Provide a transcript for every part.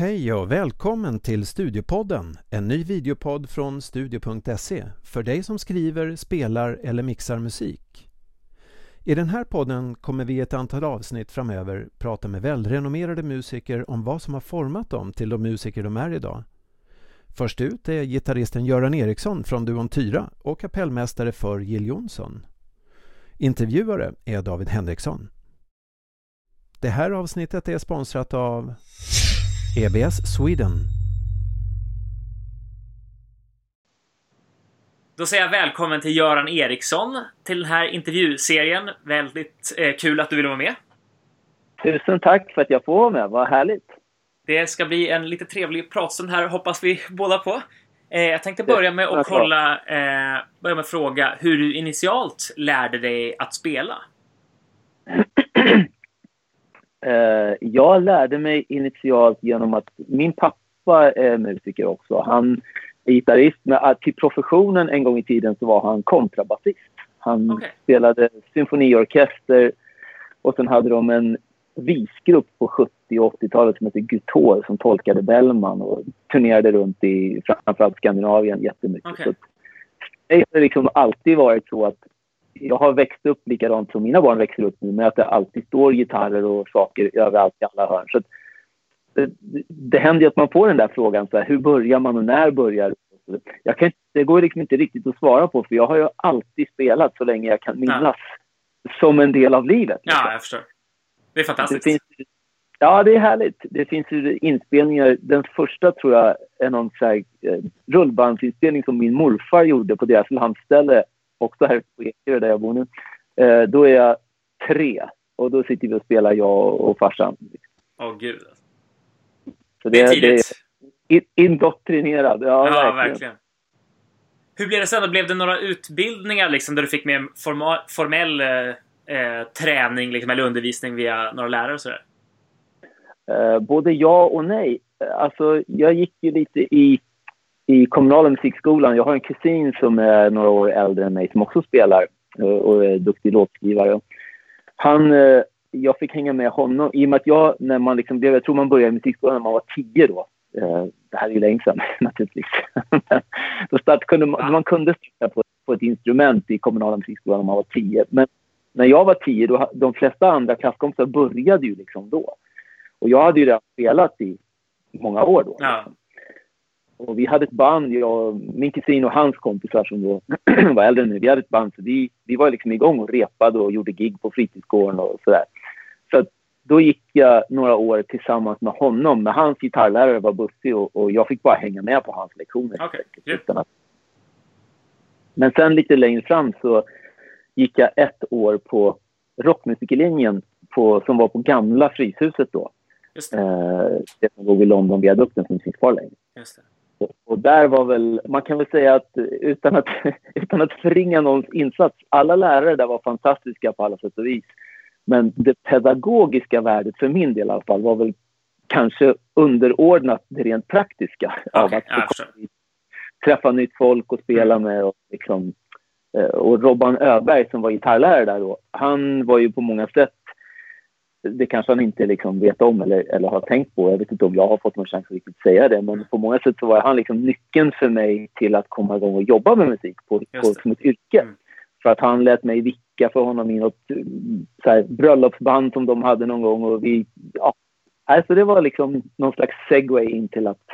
Hej och välkommen till Studiopodden, en ny videopodd från studio.se för dig som skriver, spelar eller mixar musik. I den här podden kommer vi i ett antal avsnitt framöver prata med välrenommerade musiker om vad som har format dem till de musiker de är idag. Först ut är gitarristen Göran Eriksson från duon Tyra och kapellmästare för Jill Johnson. Intervjuare är David Henriksson. Det här avsnittet är sponsrat av EBS Sweden. Då säger jag välkommen till Göran Eriksson till den här intervjuserien. Väldigt eh, kul att du ville vara med. Tusen tack för att jag får vara med. Vad härligt. Det ska bli en lite trevlig pratstund här, hoppas vi båda på. Eh, jag tänkte börja med att kolla, eh, börja med att fråga hur du initialt lärde dig att spela. Eh, jag lärde mig initialt genom att min pappa är musiker också. Han är gitarrist, men till professionen en gång i tiden så var han kontrabasist. Han okay. spelade symfoniorkester och sen hade de en visgrupp på 70 och 80-talet som hette Gutor som tolkade Bellman och turnerade runt i framförallt Skandinavien jättemycket. Okay. Så det har liksom alltid varit så att jag har växt upp likadant som mina barn växer upp nu med att det alltid står gitarrer och saker överallt i alla hörn. Så det, det händer ju att man får den där frågan, så här, hur börjar man och när börjar jag kan, Det går liksom inte riktigt att svara på för jag har ju alltid spelat så länge jag kan minnas. Ja. Som en del av livet. Liksom. Ja, jag förstår. Det är fantastiskt. Det finns, ja, det är härligt. Det finns ju inspelningar. Den första tror jag är någon så här, eh, rullbandsinspelning som min morfar gjorde på deras landställe också här på Ekerö där jag bor nu. Eh, då är jag tre och då sitter vi och spelar jag och farsan. Åh oh, gud. Så det, det är tidigt. Det är indoktrinerad. Ja, ja verkligen. verkligen. Hur blev det sen? Blev det några utbildningar liksom, där du fick med formal, formell eh, eh, träning liksom, eller undervisning via några lärare och sådär? Eh, både ja och nej. Alltså, jag gick ju lite i i kommunala musikskolan. Jag har en kusin som är några år äldre än mig som också spelar eh, och är duktig låtskrivare. Han, eh, jag fick hänga med honom i och med att jag, när man liksom jag tror man började i musikskolan när man var tio då. Eh, det här är ju länge sedan naturligtvis. då start, kunde man, man kunde starta på, på ett instrument i kommunala musikskolan när man var tio. Men när jag var tio, då, de flesta andra klasskompisar började ju liksom då. Och jag hade ju redan spelat i många år då. Ja. Och vi hade ett band, jag, min kusin och hans kompisar som då var äldre mig. Vi hade ett band, så vi, vi var liksom igång och repade och gjorde gig på fritidsgården och sådär. Så då gick jag några år tillsammans med honom. Men hans gitarrlärare var bussig och, och jag fick bara hänga med på hans lektioner. Okay. Yeah. Men sen lite längre fram så gick jag ett år på rockmusikerlinjen på, som var på gamla Fryshuset då. Just det. Eh, det som låg vid Londonviadukten som inte finns kvar längre. Just det. Och där var väl, man kan väl säga att utan att, utan att förringa någons insats, alla lärare där var fantastiska på alla sätt och vis. Men det pedagogiska värdet för min del i alla fall var väl kanske underordnat det rent praktiska. Okay, av att träffa nytt folk och spela mm. med. Och, liksom, eh, och Robban Öberg som var gitarrlärare där då, han var ju på många sätt det kanske han inte liksom vet om eller, eller har tänkt på. Jag vet inte om jag har fått någon chans att riktigt säga det. Men på många sätt så var han liksom nyckeln för mig till att komma igång och jobba med musik på, på, som ett yrke. Mm. För att han lät mig vicka för honom i något så här, bröllopsband som de hade någon gång. Och vi, ja. Alltså det var liksom någon slags segway in till att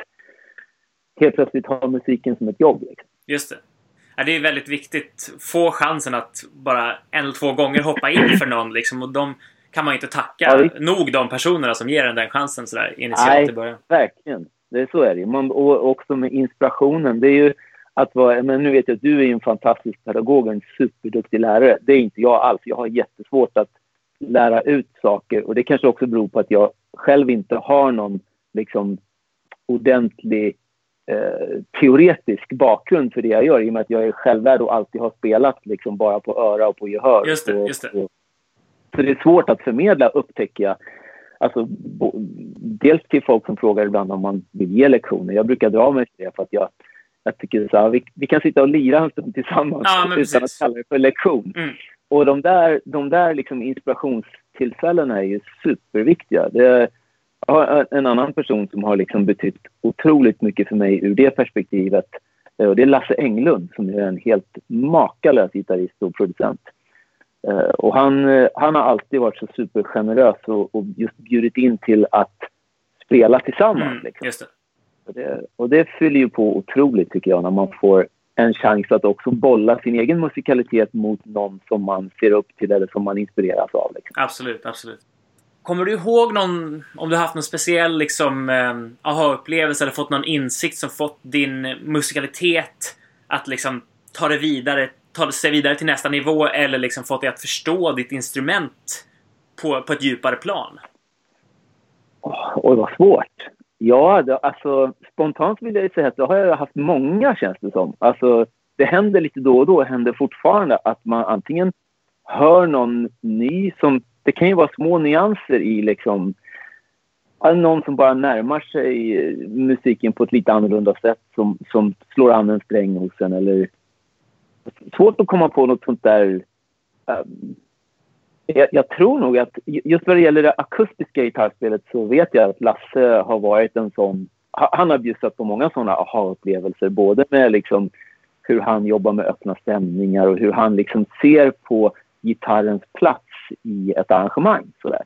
helt plötsligt ha musiken som ett jobb. Liksom. Just det. Ja, det är väldigt viktigt. Få chansen att bara en eller två gånger hoppa in för någon. Liksom, och de kan man inte tacka ja, nog de personerna som ger en den chansen sådär initialt Nej, i början. verkligen. Det är så är det man, Och också med inspirationen. Det är ju att vara, men nu vet jag att du är en fantastisk pedagog och en superduktig lärare. Det är inte jag alls. Jag har jättesvårt att lära ut saker och det kanske också beror på att jag själv inte har någon liksom ordentlig eh, teoretisk bakgrund för det jag gör i och med att jag är självlärd och alltid har spelat liksom bara på öra och på gehör. Just det, just det. Och, så det är svårt att förmedla, upptäcker jag. Alltså, dels till folk som frågar ibland om man vill ge lektioner. Jag brukar dra mig till det för att jag, jag tycker så här, vi, vi kan sitta och lira en stund tillsammans ja, utan att kalla det för lektion. Mm. Och de där, de där liksom inspirationstillfällena är ju superviktiga. Det, en annan person som har liksom betytt otroligt mycket för mig ur det perspektivet. Och det är Lasse Englund som är en helt makalös gitarrist och producent. Och han, han har alltid varit så supergenerös och, och just bjudit in till att spela tillsammans. Mm, liksom. det. Och, det, och det fyller ju på otroligt tycker jag när man får en chans att också bolla sin egen musikalitet mot någon som man ser upp till eller som man inspireras av. Liksom. Absolut, absolut. Kommer du ihåg någon, om du haft någon speciell liksom, eh, aha-upplevelse eller fått någon insikt som fått din musikalitet att liksom ta det vidare, ta sig vidare till nästa nivå eller liksom fått dig att förstå ditt instrument på, på ett djupare plan? Oj, vad svårt. Ja, det, alltså spontant vill jag säga att det har jag haft många känns det som. Alltså, det händer lite då och då, händer fortfarande att man antingen hör någon ny som... Det kan ju vara små nyanser i liksom... Någon som bara närmar sig musiken på ett lite annorlunda sätt som, som slår an en sträng hos en eller... Svårt att komma på något sånt där... Um, jag, jag, tror nog att just vad det gäller det akustiska gitarrspelet så vet jag att Lasse har varit en sån... Han har bjussat på många såna aha-upplevelser, både med liksom hur han jobbar med öppna stämningar och hur han liksom ser på gitarrens plats i ett arrangemang. Sådär.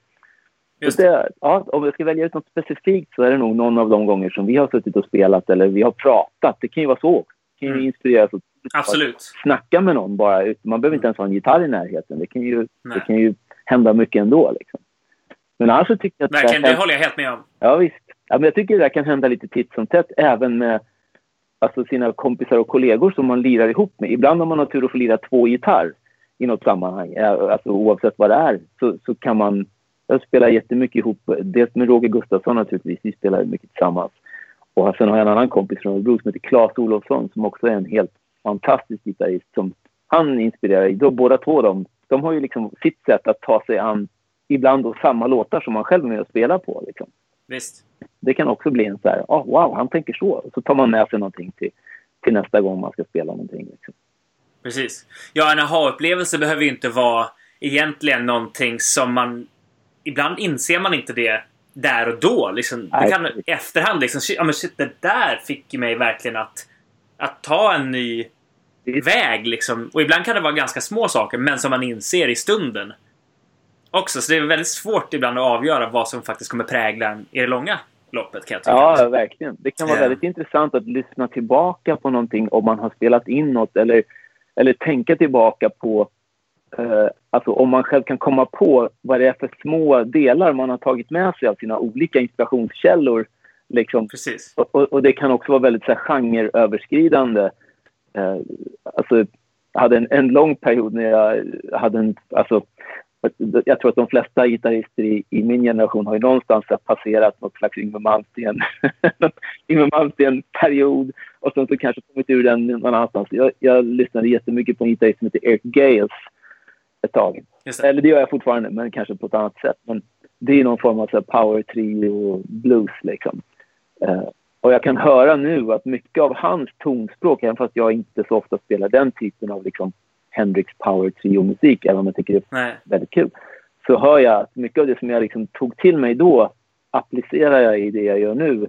Just det, ja, om jag ska välja ut något specifikt så är det nog någon av de gånger som vi har suttit och spelat eller vi har pratat. Det kan ju vara så. Det kan ju mm. inspireras Absolut. snacka med någon bara. Man behöver inte ens ha en gitarr i närheten. Det kan ju, det kan ju hända mycket ändå. Liksom. Men annars så tycker jag att Verkligen, det, det håller jag helt med om. Ja, visst. Ja, men jag tycker det kan hända lite titt som tätt även med alltså, sina kompisar och kollegor som man lirar ihop med. Ibland om man har tur att få lira två gitarr i något sammanhang, alltså, oavsett vad det är, så, så kan man... Jag spelar jättemycket ihop, dels med Roger Gustafsson naturligtvis, vi spelar mycket tillsammans. Och sen har jag en annan kompis från Örebro som heter Claes Olofsson som också är en helt fantastisk gitarrist som han inspirerar. Då, båda två de, de har ju liksom sitt sätt att ta sig an ibland då samma låtar som man själv är med och spelar på. Liksom. Visst. Det kan också bli en så här, oh, wow, han tänker så. Så tar man med sig någonting till, till nästa gång man ska spela någonting. Liksom. Precis. Ja, en aha-upplevelse behöver ju inte vara egentligen någonting som man... Ibland inser man inte det där och då. Liksom. Det kan i efterhand liksom, ja men shit, det där fick mig verkligen att att ta en ny väg liksom. Och ibland kan det vara ganska små saker, men som man inser i stunden. Också, så det är väldigt svårt ibland att avgöra vad som faktiskt kommer prägla en i det långa loppet kan jag tycka. Ja, verkligen. Det kan vara yeah. väldigt intressant att lyssna tillbaka på någonting om man har spelat in något eller, eller tänka tillbaka på eh, alltså om man själv kan komma på vad det är för små delar man har tagit med sig av sina olika inspirationskällor Liksom. Precis. Och, och, det kan också vara väldigt så här, genreöverskridande. Eh, alltså, jag hade en, en lång period när jag hade en... Alltså, jag tror att de flesta gitarrister i, i min generation har ju någonstans passerat något slags Yngwie Malmsteen, Yngwie Malmsteen-period och sen så kanske kommit ur den någon annanstans. Jag, jag lyssnade jättemycket på en gitarrist som heter Eric Gales ett tag. Eller det gör jag fortfarande, men kanske på ett annat sätt. Men det är någon form av så power trio blues liksom. Eh, och jag kan höra nu att mycket av hans tonspråk, även fast jag inte så ofta spelar den typen av liksom Hendrix Power Trio-musik, även om jag tycker det är Nej. väldigt kul, så hör jag att mycket av det som jag liksom tog till mig då applicerar jag i det jag gör nu,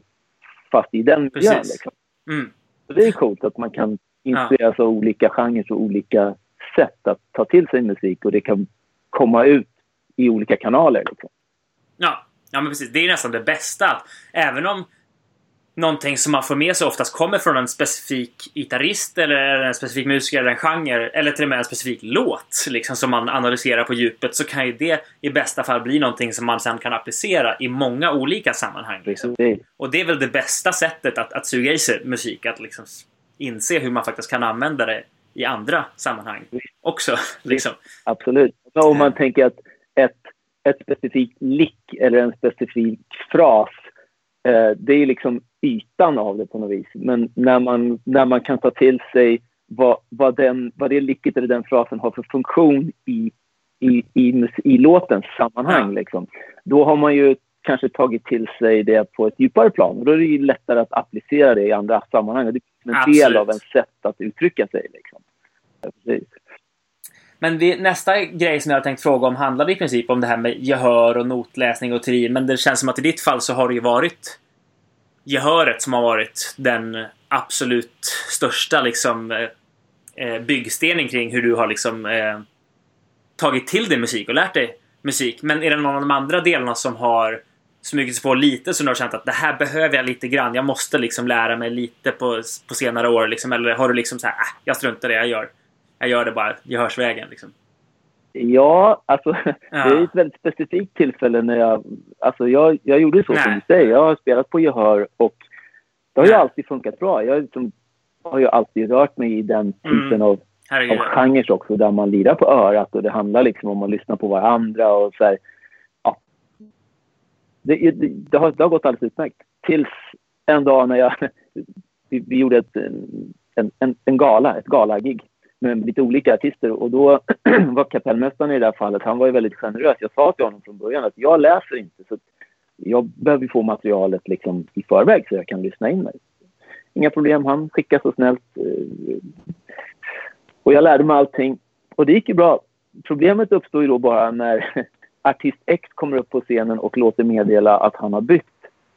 fast i den miljön. Liksom. Mm. Så det är coolt att man kan inspireras ja. av olika genrer och olika sätt att ta till sig musik och det kan komma ut i olika kanaler. Liksom. Ja. ja, men precis. Det är nästan det bästa. Även om någonting som man får med sig oftast kommer från en specifik gitarrist eller en specifik musiker eller en genre eller till och med en specifik låt liksom som man analyserar på djupet så kan ju det i bästa fall bli någonting som man sen kan applicera i många olika sammanhang. Liksom. Och det är väl det bästa sättet att, att suga i sig musik, att liksom inse hur man faktiskt kan använda det i andra sammanhang också. Liksom. Absolut. Om man tänker att ett, ett specifikt lick eller en specifik fras eh, det är liksom ytan av det på något vis. Men när man, när man kan ta till sig vad, vad, den, vad det licket eller den frasen har för funktion i, i, i, i låtens sammanhang, ja. liksom, då har man ju kanske tagit till sig det på ett djupare plan. Och då är det ju lättare att applicera det i andra sammanhang. Det är en Absolut. del av en sätt att uttrycka sig. Liksom. Men det, nästa grej som jag har tänkt fråga om handlade i princip om det här med gehör och notläsning och teori. Men det känns som att i ditt fall så har det ju varit gehöret som har varit den absolut största liksom eh, eh, byggstenen kring hur du har liksom eh, tagit till dig musik och lärt dig musik. Men är det någon av de andra delarna som har smugit sig på lite som du har känt att det här behöver jag lite grann. Jag måste liksom lära mig lite på, på senare år. Liksom. Eller har du liksom så här, äh, jag struntar i det jag gör. Jag gör det bara gehörsvägen. Liksom. Ja, alltså ja. det är ett väldigt specifikt tillfälle när jag... Alltså jag, jag gjorde så Nej. som du säger. Jag har spelat på gehör och det har ju alltid funkat bra. Jag liksom, har ju alltid rört mig i den typen mm. av, av genrer också där man lirar på örat och det handlar liksom om att lyssna på varandra och så här, ja. det, det, det, har, det har gått alldeles utmärkt. Tills en dag när jag... Vi, vi gjorde ett, en, en, en gala, ett galagig med lite olika artister. Och då var kapellmästaren i det här fallet, han var ju väldigt generös. Jag sa till honom från början att jag läser inte så jag behöver få materialet liksom i förväg så jag kan lyssna in mig. Inga problem, han skickade så snällt. Eh, och jag lärde mig allting. Och det gick ju bra. Problemet uppstår ju då bara när artist X kommer upp på scenen och låter meddela att han har bytt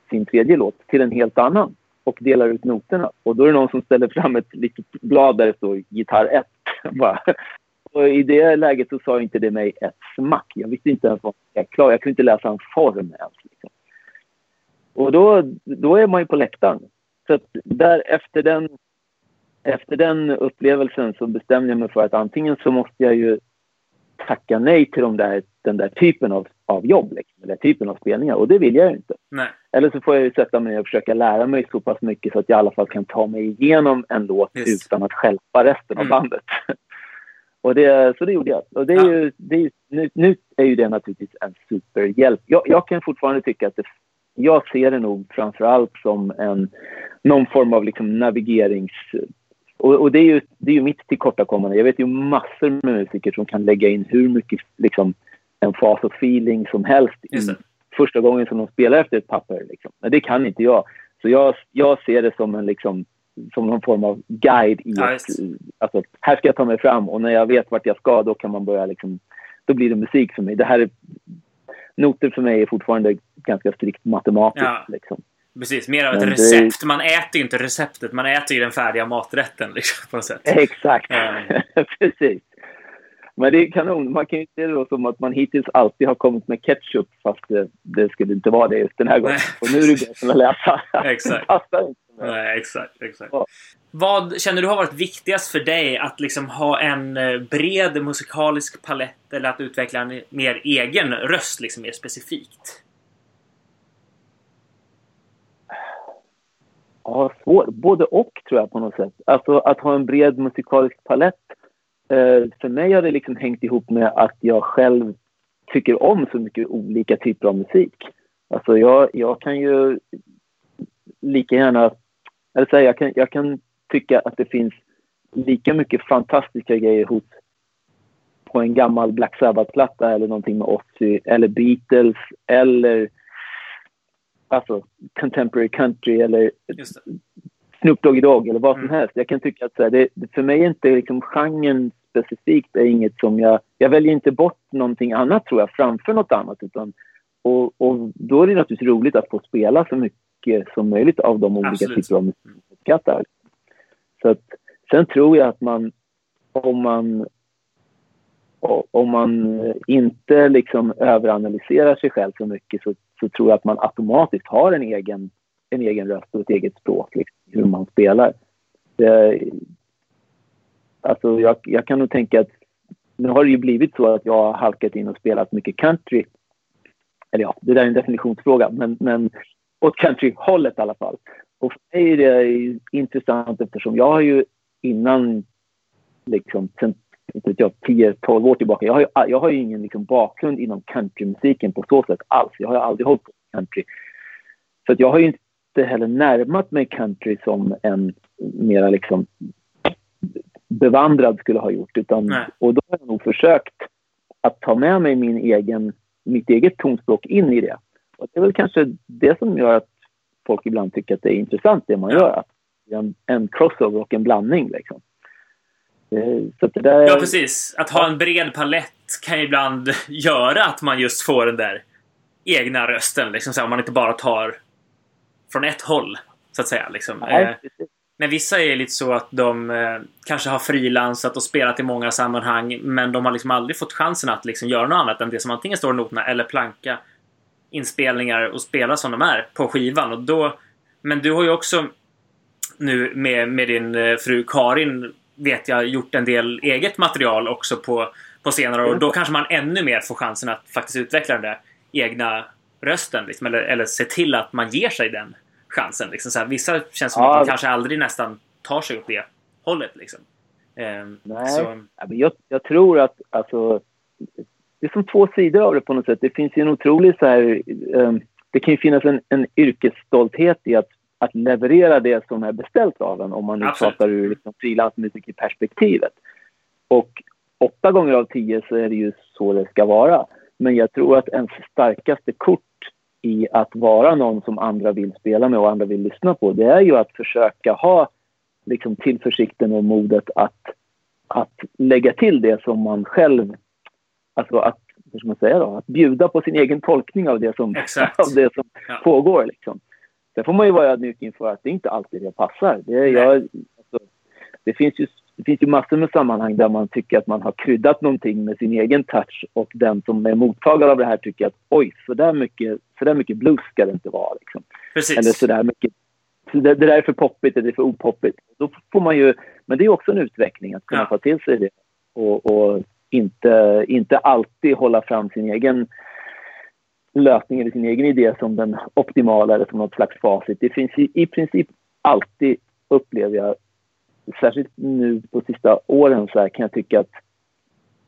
sin tredje låt till en helt annan och delar ut noterna. Och då är det någon som ställer fram ett litet blad där det står gitarr 1. och I det läget så sa inte det mig ett smack. Jag visste inte ens vad jag klar. Jag kunde inte läsa en form ens. Liksom. Och då, då är man ju på läktaren. Så att där, efter, den, efter den upplevelsen så bestämde jag mig för att antingen så måste jag ju tacka nej till de där, den där typen av, av jobb, liksom, eller typen av spelningar. Och det vill jag inte. Nej. Eller så får jag ju sätta mig ner och försöka lära mig så pass mycket så att jag i alla fall kan ta mig igenom en låt Just. utan att stjälpa resten mm. av bandet. och det, så det gjorde jag. Och det är ja. ju, det är, nu, nu, är ju det naturligtvis en superhjälp. Jag, jag kan fortfarande tycka att det, jag ser det nog framför allt som en, någon form av liksom navigerings och, och, det, är ju, det är ju mitt tillkortakommande. Jag vet ju massor med musiker som kan lägga in hur mycket liksom, en fas och feeling som helst första gången som de spelar efter ett papper. Liksom. Men det kan inte jag. Så jag, jag ser det som, en, liksom, som någon form av guide i ja, att, alltså, här ska jag ta mig fram och när jag vet vart jag ska då kan man börja liksom, då blir det musik för mig. Det här är, noter för mig är fortfarande ganska strikt matematiskt. Ja. Liksom. Precis, mer av ett recept. Man äter ju inte receptet, man äter ju den färdiga maträtten liksom, på något sätt. Exakt, precis. Men det är kanon. Man kan ju se det som att man hittills alltid har kommit med ketchup fast det, det skulle inte vara det just den här gången. Och nu är det bättre att läsa. exakt. Nej, exakt, exakt. Ja. Vad känner du har varit viktigast för dig? Att liksom ha en eh, bred musikalisk palett eller att utveckla en mer egen röst, liksom mer specifikt? Ja, svår. Både och tror jag på något sätt. Alltså att ha en bred musikalisk palett. Eh, för mig har det liksom hängt ihop med att jag själv tycker om så mycket olika typer av musik. Alltså jag, jag kan ju lika gärna... Eller säga, jag, kan, jag kan tycka att det finns lika mycket fantastiska grejer hos på en gammal Black Sabbath-platta eller någonting med Ozzy eller Beatles eller alltså contemporary country eller Snoop Doggy Dogg eller vad som mm. helst. Jag kan tycka att så här, det, för mig är inte liksom genren specifikt är inget som jag... Jag väljer inte bort någonting annat tror jag framför något annat utan och, och då är det naturligtvis roligt att få spela så mycket som möjligt av de olika Absolut. typer av musik Så att, sen tror jag att man om man om man eh, inte liksom överanalyserar sig själv så mycket så, så, tror jag att man automatiskt har en egen, en egen röst och ett eget språk, liksom, hur man spelar. Det, alltså jag, jag kan nog tänka att nu har det ju blivit så att jag har halkat in och spelat mycket country. Eller ja, det där är en definitionsfråga, men, men åt countryhållet i alla fall. Och för mig är det intressant eftersom jag har ju innan, liksom, sen inte vet jag, 10-12 år tillbaka. Jag har ju, jag har ju ingen liksom, bakgrund inom countrymusiken på så sätt alls. Jag har aldrig hållit på country. Så jag har ju inte heller närmat mig country som en mera liksom bevandrad skulle ha gjort. Utan, och då har jag nog försökt att ta med mig min egen, mitt eget tonspråk in i det. Och det är väl kanske det som gör att folk ibland tycker att det är intressant det man gör. Att en, en crossover och en blandning. Liksom. Så det där... Ja, precis. Att ha en bred palett kan ju ibland göra att man just får den där egna rösten. Liksom, så om man inte bara tar från ett håll, så att säga. Liksom. Nej, eh, men vissa är lite så att de eh, kanske har frilansat och spelat i många sammanhang, men de har liksom aldrig fått chansen att liksom göra något annat än det som antingen står i noterna eller planka inspelningar och spela som de är på skivan. Och då, men du har ju också nu med, med din eh, fru Karin vet jag gjort en del eget material också på, på senare år. Och då kanske man ännu mer får chansen att faktiskt utveckla den där egna rösten. Liksom, eller, eller se till att man ger sig den chansen. Liksom. Så här, vissa känns som Ja. att man kanske aldrig nästan tar sig åt det hållet. Liksom. Ehm, Nej, så, jag, jag tror att alltså, det är som två sidor av det på något sätt. Det finns ju en otrolig så här, ehm, det kan ju finnas en, en yrkesstolthet i att, att leverera det som är beställt av en om man nu Absolut. pratar ur liksom, frilansmusikerperspektivet. Och åtta gånger av tio så är det ju så det ska vara. Men jag tror att ens starkaste kort i att vara någon som andra vill spela med och andra vill lyssna på, det är ju att försöka ha liksom tillförsikten och modet att, att lägga till det som man själv, alltså att, hur ska man säga då, att bjuda på sin egen tolkning av det som, Exakt. av det som Ja. pågår. Liksom. Sen får man ju vara ödmjuk inför att det inte alltid det passar. Det, jag, alltså, det, finns ju, det finns ju massor med sammanhang där man tycker att man har kryddat någonting med sin egen touch och den som är mottagare av det här tycker att oj, så där mycket, så där mycket blues ska det inte vara. Liksom. precis. Eller sådär mycket. Så det, det där är för poppigt, eller det är för opoppigt. Då får man ju, men det är också en utveckling att kunna Ja. ta till sig det. Och, och inte, inte alltid hålla fram sin egen lösningen eller sin egen idé som den optimala eller som något slags facit. Det finns i, i princip alltid, upplever jag, särskilt nu på sista åren så här, kan jag tycka att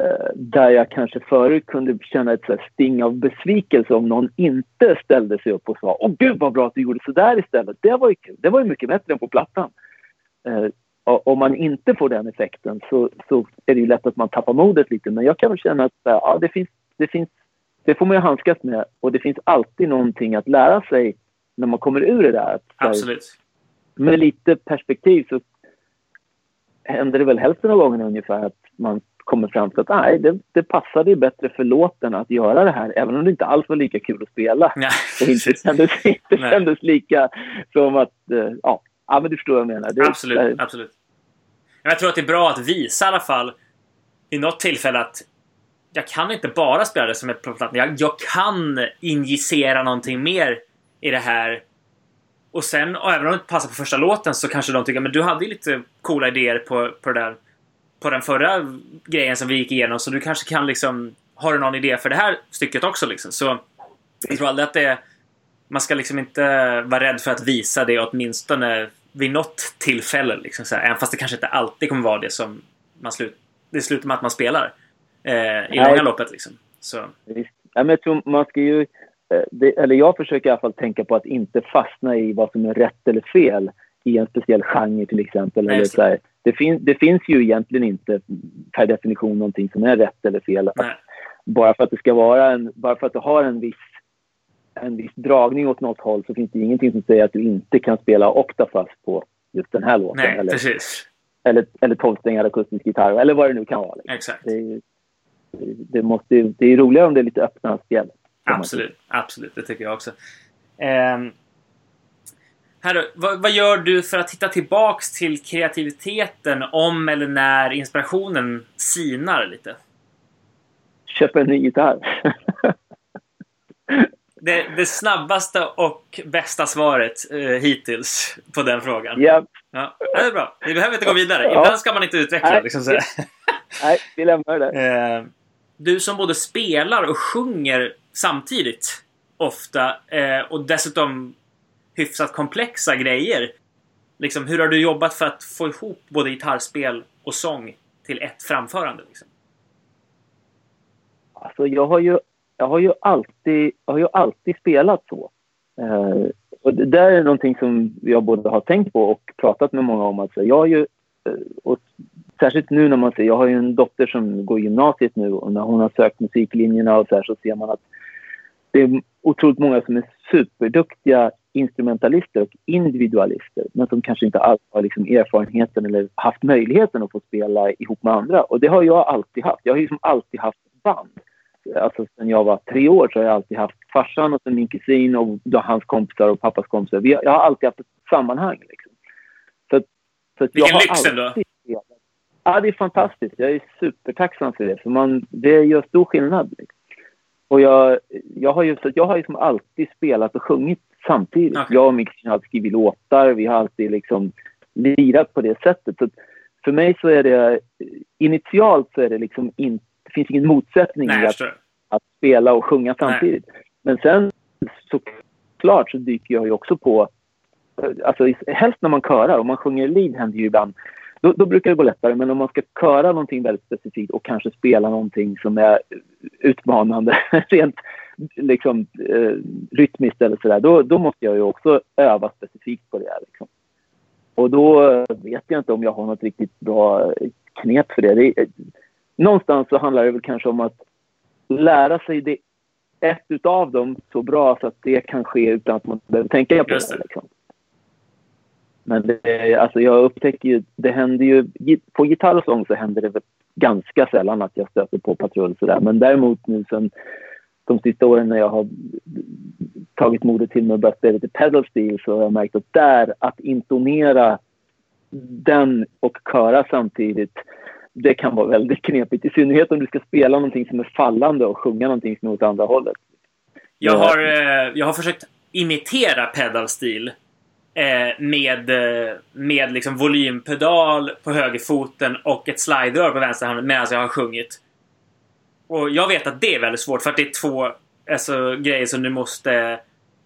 eh, där jag kanske förut kunde känna ett så här sting av besvikelse om någon inte ställde sig upp och sa Åh gud vad bra att du gjorde så där istället. Det var ju kul. Det var ju mycket bättre än på plattan. Eh, om man inte får den effekten så, så är det ju lätt att man tappar modet lite. Men jag kan väl känna att ja, det, finns, det, finns, det får man ju handskas med och det finns alltid någonting att lära sig när man kommer ur det där. Att, så här, Absolut. med lite perspektiv så händer det väl hälften av gångerna ungefär att man kommer fram till att nej, det, det passade ju bättre för låten att göra det här, även om det inte alls var lika kul att spela. Ja, Och inte kändes, inte Nej. kändes lika som att, eh, ja, ja men du förstår vad jag menar. Det, Absolut, eh, absolut. Jag tror att det är bra att visa i alla fall i något tillfälle att jag kan inte bara spela det som ett platt Jag, jag kan injicera någonting mer i det här. Och sen, och även om det inte passar på första låten så kanske de tycker men du hade ju lite coola idéer på, på det där på den förra grejen som vi gick igenom så du kanske kan liksom har du någon idé för det här stycket också liksom. Så jag tror aldrig att det är, man ska liksom inte vara rädd för att visa det åtminstone vid något tillfälle. Liksom, så här, även fast det kanske inte alltid kommer vara det som man slut, det slutar med att man spelar eh, i långa loppet. Liksom. Så, Visst. Ja, men jag tror man ska ju... eh, Det, eller jag försöker i alla fall tänka på att inte fastna i vad som är rätt eller fel i en speciell genre till exempel. Nej, Eller så här, det, fin, det finns ju egentligen inte per definition någonting som är rätt eller fel. Nej, bara för att det ska vara en... Bara för att du har en viss, en viss dragning åt något håll så finns det ingenting som säger att du inte kan spela oktafast på just den här låten. nej eller, precis. eller, eller tolvsträngad akustisk gitarr eller vad det nu kan vara. Liksom. Exakt. Det, det, måste, ju- det är roligare om det är lite öppna spjäll. Absolut, absolut. Det tycker jag också. Um, här vad, vad gör du för att hitta tillbaks till kreativiteten om eller när inspirationen sinar lite? Köpa en ny gitarr. Det, det snabbaste och bästa svaret eh, hittills på den frågan. ja, Ja, det är bra. Vi behöver inte gå vidare. Ibland ska man inte utveckla. Liksom så. Nej, vi lämnar det. Eh, du som både spelar och sjunger samtidigt ofta eh, och dessutom hyfsat komplexa grejer. Liksom, hur har du jobbat för att få ihop både gitarrspel och sång till ett framförande? Liksom? Alltså, jag, har ju, jag, har ju alltid, jag har ju alltid spelat så. Eh, och det där är någonting som jag både har tänkt på och pratat med många om. Alltså, jag har ju, eh, och särskilt nu när man ser, jag har ju en dotter som går gymnasiet nu och när hon har sökt musiklinjerna och så här så ser man att det är otroligt många som är superduktiga instrumentalister och individualister men som kanske inte alls har liksom erfarenheten eller haft möjligheten att få spela ihop med andra. Och det har jag alltid haft. Jag har liksom alltid haft band. Alltså sen jag var tre år så har jag alltid haft farsan och sen min kusin och hans kompisar och pappas kompisar. Vi har, jag har alltid haft ett sammanhang. Liksom. Så, så Vilken jag lyx ändå! Ja, det är fantastiskt. Jag är supertacksam för det. För man, det gör stor skillnad. Och jag, jag har ju jag har liksom alltid spelat och sjungit samtidigt. Okay. Jag och kusin har alltid skrivit låtar. Vi har alltid liksom lirat på det sättet. Så för mig så är det initialt så är det liksom inte, det finns ingen motsättning Nej, i att, att, spela och sjunga samtidigt. Nej. Men sen såklart så dyker jag ju också på, alltså helst när man körar, om man sjunger lead händer ju ibland då, då, brukar det gå lättare. Men om man ska köra någonting väldigt specifikt och kanske spela någonting som är utmanande rent liksom, eh, rytmiskt eller sådär, då, då måste jag ju också öva specifikt på det. Liksom. Och då vet jag inte om jag har något riktigt bra knep för det. det är, någonstans så handlar det väl kanske om att lära sig det, ett utav dem så bra så att det kan ske utan att man behöver tänka på det. det liksom. Men det, alltså jag upptäcker ju, det händer ju, på gitarr och sång så händer det ganska sällan att jag stöter på patrull sådär. Men däremot nu sen de sista åren när jag har tagit modet till mig och börjat spela lite pedal steel så har jag märkt att där, att intonera den och köra samtidigt, det kan vara väldigt knepigt. I synnerhet om du ska spela någonting som är fallande och sjunga någonting som är åt andra hållet. Jag har, eh, jag har försökt imitera pedal steel med, eh, med liksom volympedal på högerfoten och ett sliderör på vänsterhanden medan jag har sjungit. Och jag vet att det är väldigt svårt för att det är två alltså, grejer som du måste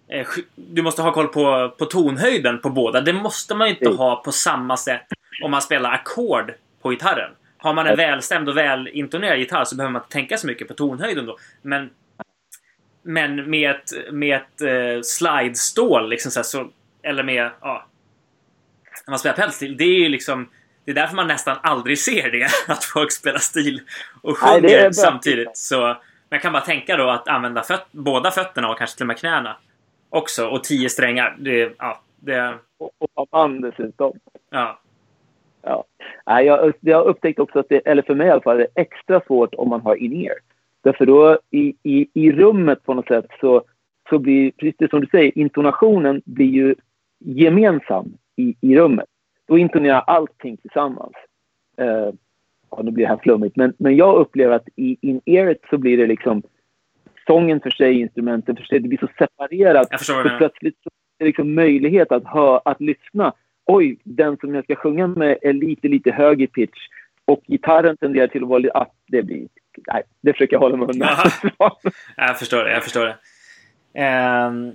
eh, du måste ha koll på, på tonhöjden på båda. Det måste man inte mm. ha på samma sätt om man spelar ackord på gitarren. Har man en välstämd och välintonerad gitarr så behöver man inte tänka så mycket på tonhöjden då. Men, men med ett, med ett uh, slidestål liksom så, här, så eller med, ja. När man spelar pedalstil, det är ju liksom det är därför man nästan aldrig ser det. Att folk spelar stil och sjunger Nej, samtidigt. Så man kan bara tänka då att använda föt båda fötterna och kanske till och med knäna också. Och tio strängar. Det, ja, det... Och, och band dessutom. Ja. Ja. Jag, jag upptäckt också att det, eller för mig i alla fall, det är extra svårt om man har in-ear. Därför då i, i, i rummet på något sätt så, så blir, precis som du säger, intonationen blir ju gemensam i, i rummet. Då intonerar allting tillsammans. Uh, ja, nu blir det här flummigt, men, men jag upplever att i in-earet så blir det liksom sången för sig, instrumenten för sig, det blir så separerat. så plötsligt så är det liksom möjlighet att, hö, att lyssna. Oj, den som jag ska sjunga med är lite, lite högre pitch och gitarren tenderar till att vara lite... Ah, det blir... Nej, det försöker jag hålla mig undan. jag förstår det, jag förstår det. Um,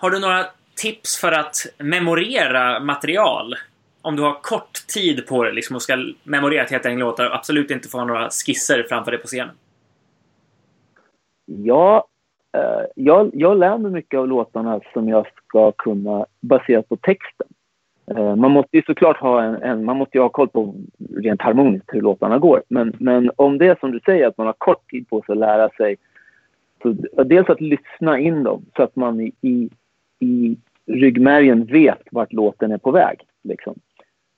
har du några tips för att memorera material? Om du har kort tid på dig liksom, och ska memorera ett helt gäng låtar och absolut inte få några skisser framför dig på scenen. Ja, eh, jag, jag lär mig mycket av låtarna som jag ska kunna baserat på texten. Eh, man måste ju såklart ha, en, en, man måste ha koll på rent harmoniskt hur låtarna går. Men, men om det är som du säger, att man har kort tid på sig att lära sig så dels att lyssna in dem så att man i, i, i ryggmärgen vet vart låten är på väg. Liksom.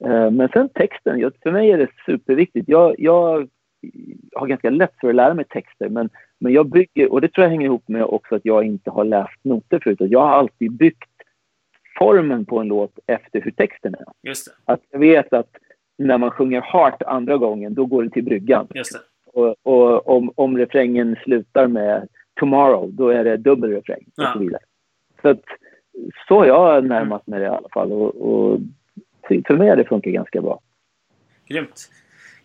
Eh, men sen texten, för mig är det superviktigt. Jag, jag har ganska lätt för att lära mig texter men, men jag bygger, och det tror jag hänger ihop med också att jag inte har läst noter förut. Jag har alltid byggt formen på en låt efter hur texten är. Att jag vet att när man sjunger Heart andra gången, då går det till bryggan. Det. Och, och om, om refrängen slutar med Tomorrow, då är det dubbel refräng och ja. så vidare. Så att så har jag närmat mig det i alla fall. Och, och för mig har det funkat ganska bra. Grymt.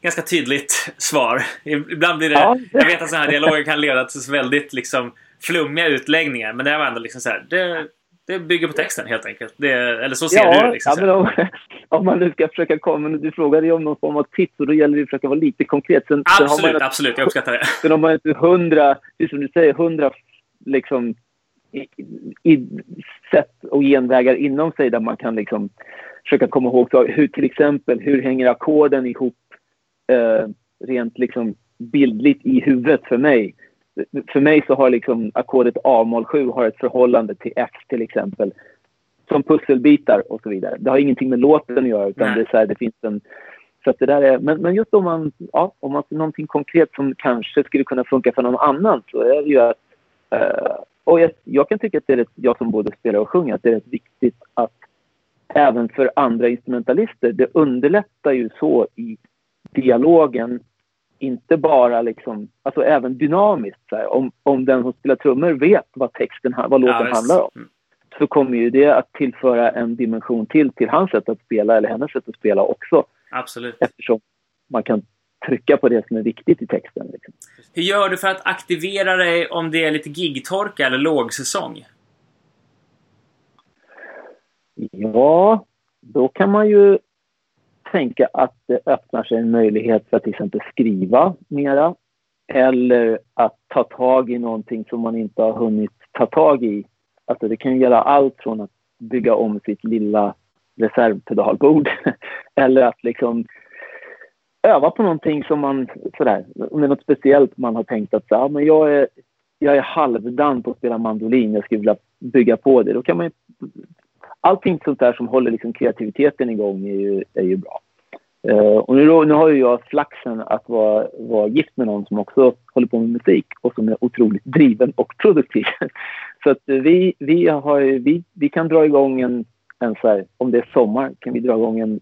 Ganska tydligt svar. Ibland blir det... Ja. Jag vet att sådana här dialoger kan leda till väldigt liksom, flummiga utläggningar. Men det här var ändå liksom så här, det, det bygger på texten helt enkelt. Det, eller så ser ja, du det. Liksom, ja, om, om, man nu ska försöka komma... Du frågade ju om någon form av tips och då gäller det att försöka vara lite konkret. Sen, absolut, sen man, absolut. Jag uppskattar det. Sen har man inte hundra, som du säger, hundra liksom i, i sätt och genvägar inom sig där man kan liksom försöka komma ihåg så, hur till exempel hur hänger ackorden ihop eh, rent liksom bildligt i huvudet för mig. för mig så har liksom ackordet A-moll 7 har ett förhållande till F till exempel. Som pusselbitar och så vidare. Det har ingenting med låten att göra utan det, är här, det finns en så det där är, men, men just om man, ja, om man ser någonting konkret som kanske skulle kunna funka för någon annan så är det ju att... Uh, och jag, jag, kan tycka att det är rätt, jag som både spelar och sjunger, att det är rätt viktigt att även för andra instrumentalister, det underlättar ju så i dialogen, inte bara liksom, alltså även dynamiskt. Så här, om, om den som spelar trummor vet vad texten, vad låten ja, handlar om mm. så kommer ju det att tillföra en dimension till till hans sätt att spela eller hennes sätt att spela också. Absolut. Eftersom man kan trycka på det som är viktigt i texten. Liksom. Hur gör du för att aktivera dig om det är lite gigtorka eller lågsäsong? Ja, då kan man ju tänka att det öppnar sig en möjlighet för att till exempel skriva mera. Eller att ta tag i någonting som man inte har hunnit ta tag i. Alltså det kan gälla allt från att bygga om sitt lilla reservpedalbord. Eller att liksom öva på någonting som man sådär, om det är något speciellt man har tänkt att så, men jag är, jag är halvdan på att spela mandolin, jag skulle vilja bygga på det. Då kan man ju, allting sånt där som håller liksom kreativiteten igång är ju, är ju bra. Uh, och nu, nu har ju jag flaxen att vara, vara gift med någon som också håller på med musik och som är otroligt driven och produktiv. så att vi, vi, har, vi, vi kan dra igång en en så här, om det är sommar kan vi dra igång en,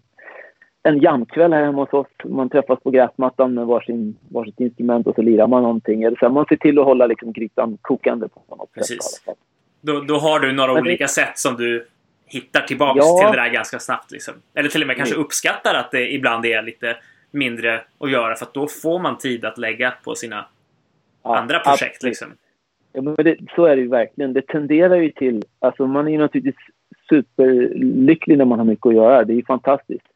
en jamkväll här hemma hos oss. Man träffas på gräsmattan med varsin, varsitt instrument och så lirar man någonting. Eller så man ser till att hålla liksom grytan kokande på något Precis. sätt. Då, då har du några Men olika det... sätt som du hittar tillbaks ja. till det där ganska snabbt. Liksom. Eller till och med kanske uppskattar att det ibland är lite mindre att göra för att då får man tid att lägga på sina ja, andra projekt. Liksom. Ja, men det, så är det ju verkligen. Det tenderar ju till... Alltså man är ju naturligtvis superlycklig när man har mycket att göra. Det är ju fantastiskt.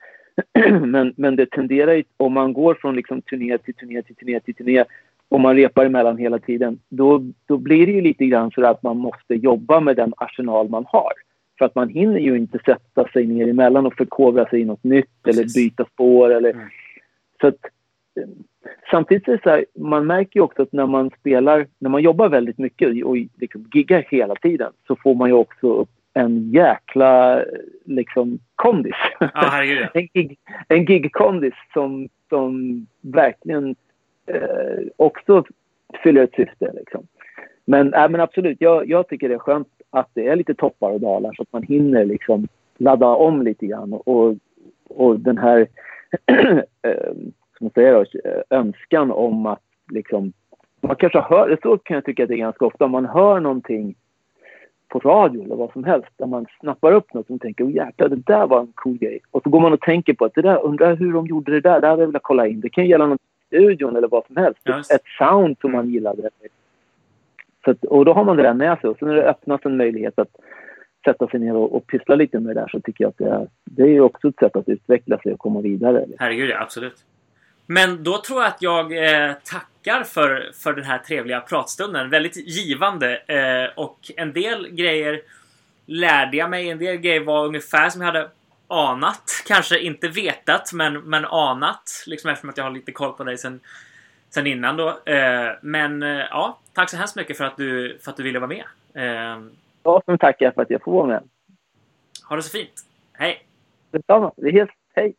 men, men det tenderar ju, om man går från liksom turné till turné till turné till turné och man repar emellan hela tiden, då, då blir det ju lite grann så att man måste jobba med den arsenal man har. För att man hinner ju inte sätta sig ner emellan och förkovra sig i något nytt Precis. eller byta spår. Eller, mm. så att, samtidigt är det så här, man märker ju också att när man spelar, när man jobbar väldigt mycket och liksom giggar hela tiden så får man ju också upp en jäkla liksom kondis. Ah, en gig, en gig-kondis som, som verkligen eh, också fyller ett syfte. Liksom. Men, äh, men absolut, jag, jag tycker det är skönt att det är lite toppar och dalar så att man hinner liksom ladda om lite grann. Och, och den här eh, som man säger då, önskan om att liksom, man kanske hör, så kan jag tycka att det är ganska ofta, om man hör någonting på radio eller vad som helst där man snappar upp något och tänker oh, jäklar, det där var en cool grej. Och så går man och tänker på att det där, undrar hur de gjorde det där, det hade jag velat kolla in. Det kan gälla något i studion eller vad som helst. Just. Ett sound som man gillade. Så att, och då har man det där med sig och sen när det öppnas en möjlighet att sätta sig ner och, och pyssla lite med det där så tycker jag att det är, det är också ett sätt att utveckla sig och komma vidare. Herregud, ja, absolut. Men då tror jag att jag eh, tackar för, för den här trevliga pratstunden. Väldigt givande. Eh, och en del grejer lärde jag mig. En del grejer var ungefär som jag hade anat. Kanske inte vetat, men, men anat. Liksom eftersom att jag har lite koll på dig sen, sen innan då. Eh, men eh, ja, tack så hemskt mycket för att du, för att du ville vara med. Eh, ja, som tackar för att jag får vara med. Ha det så fint. Hej! Detsamma. Vi ses. Hej!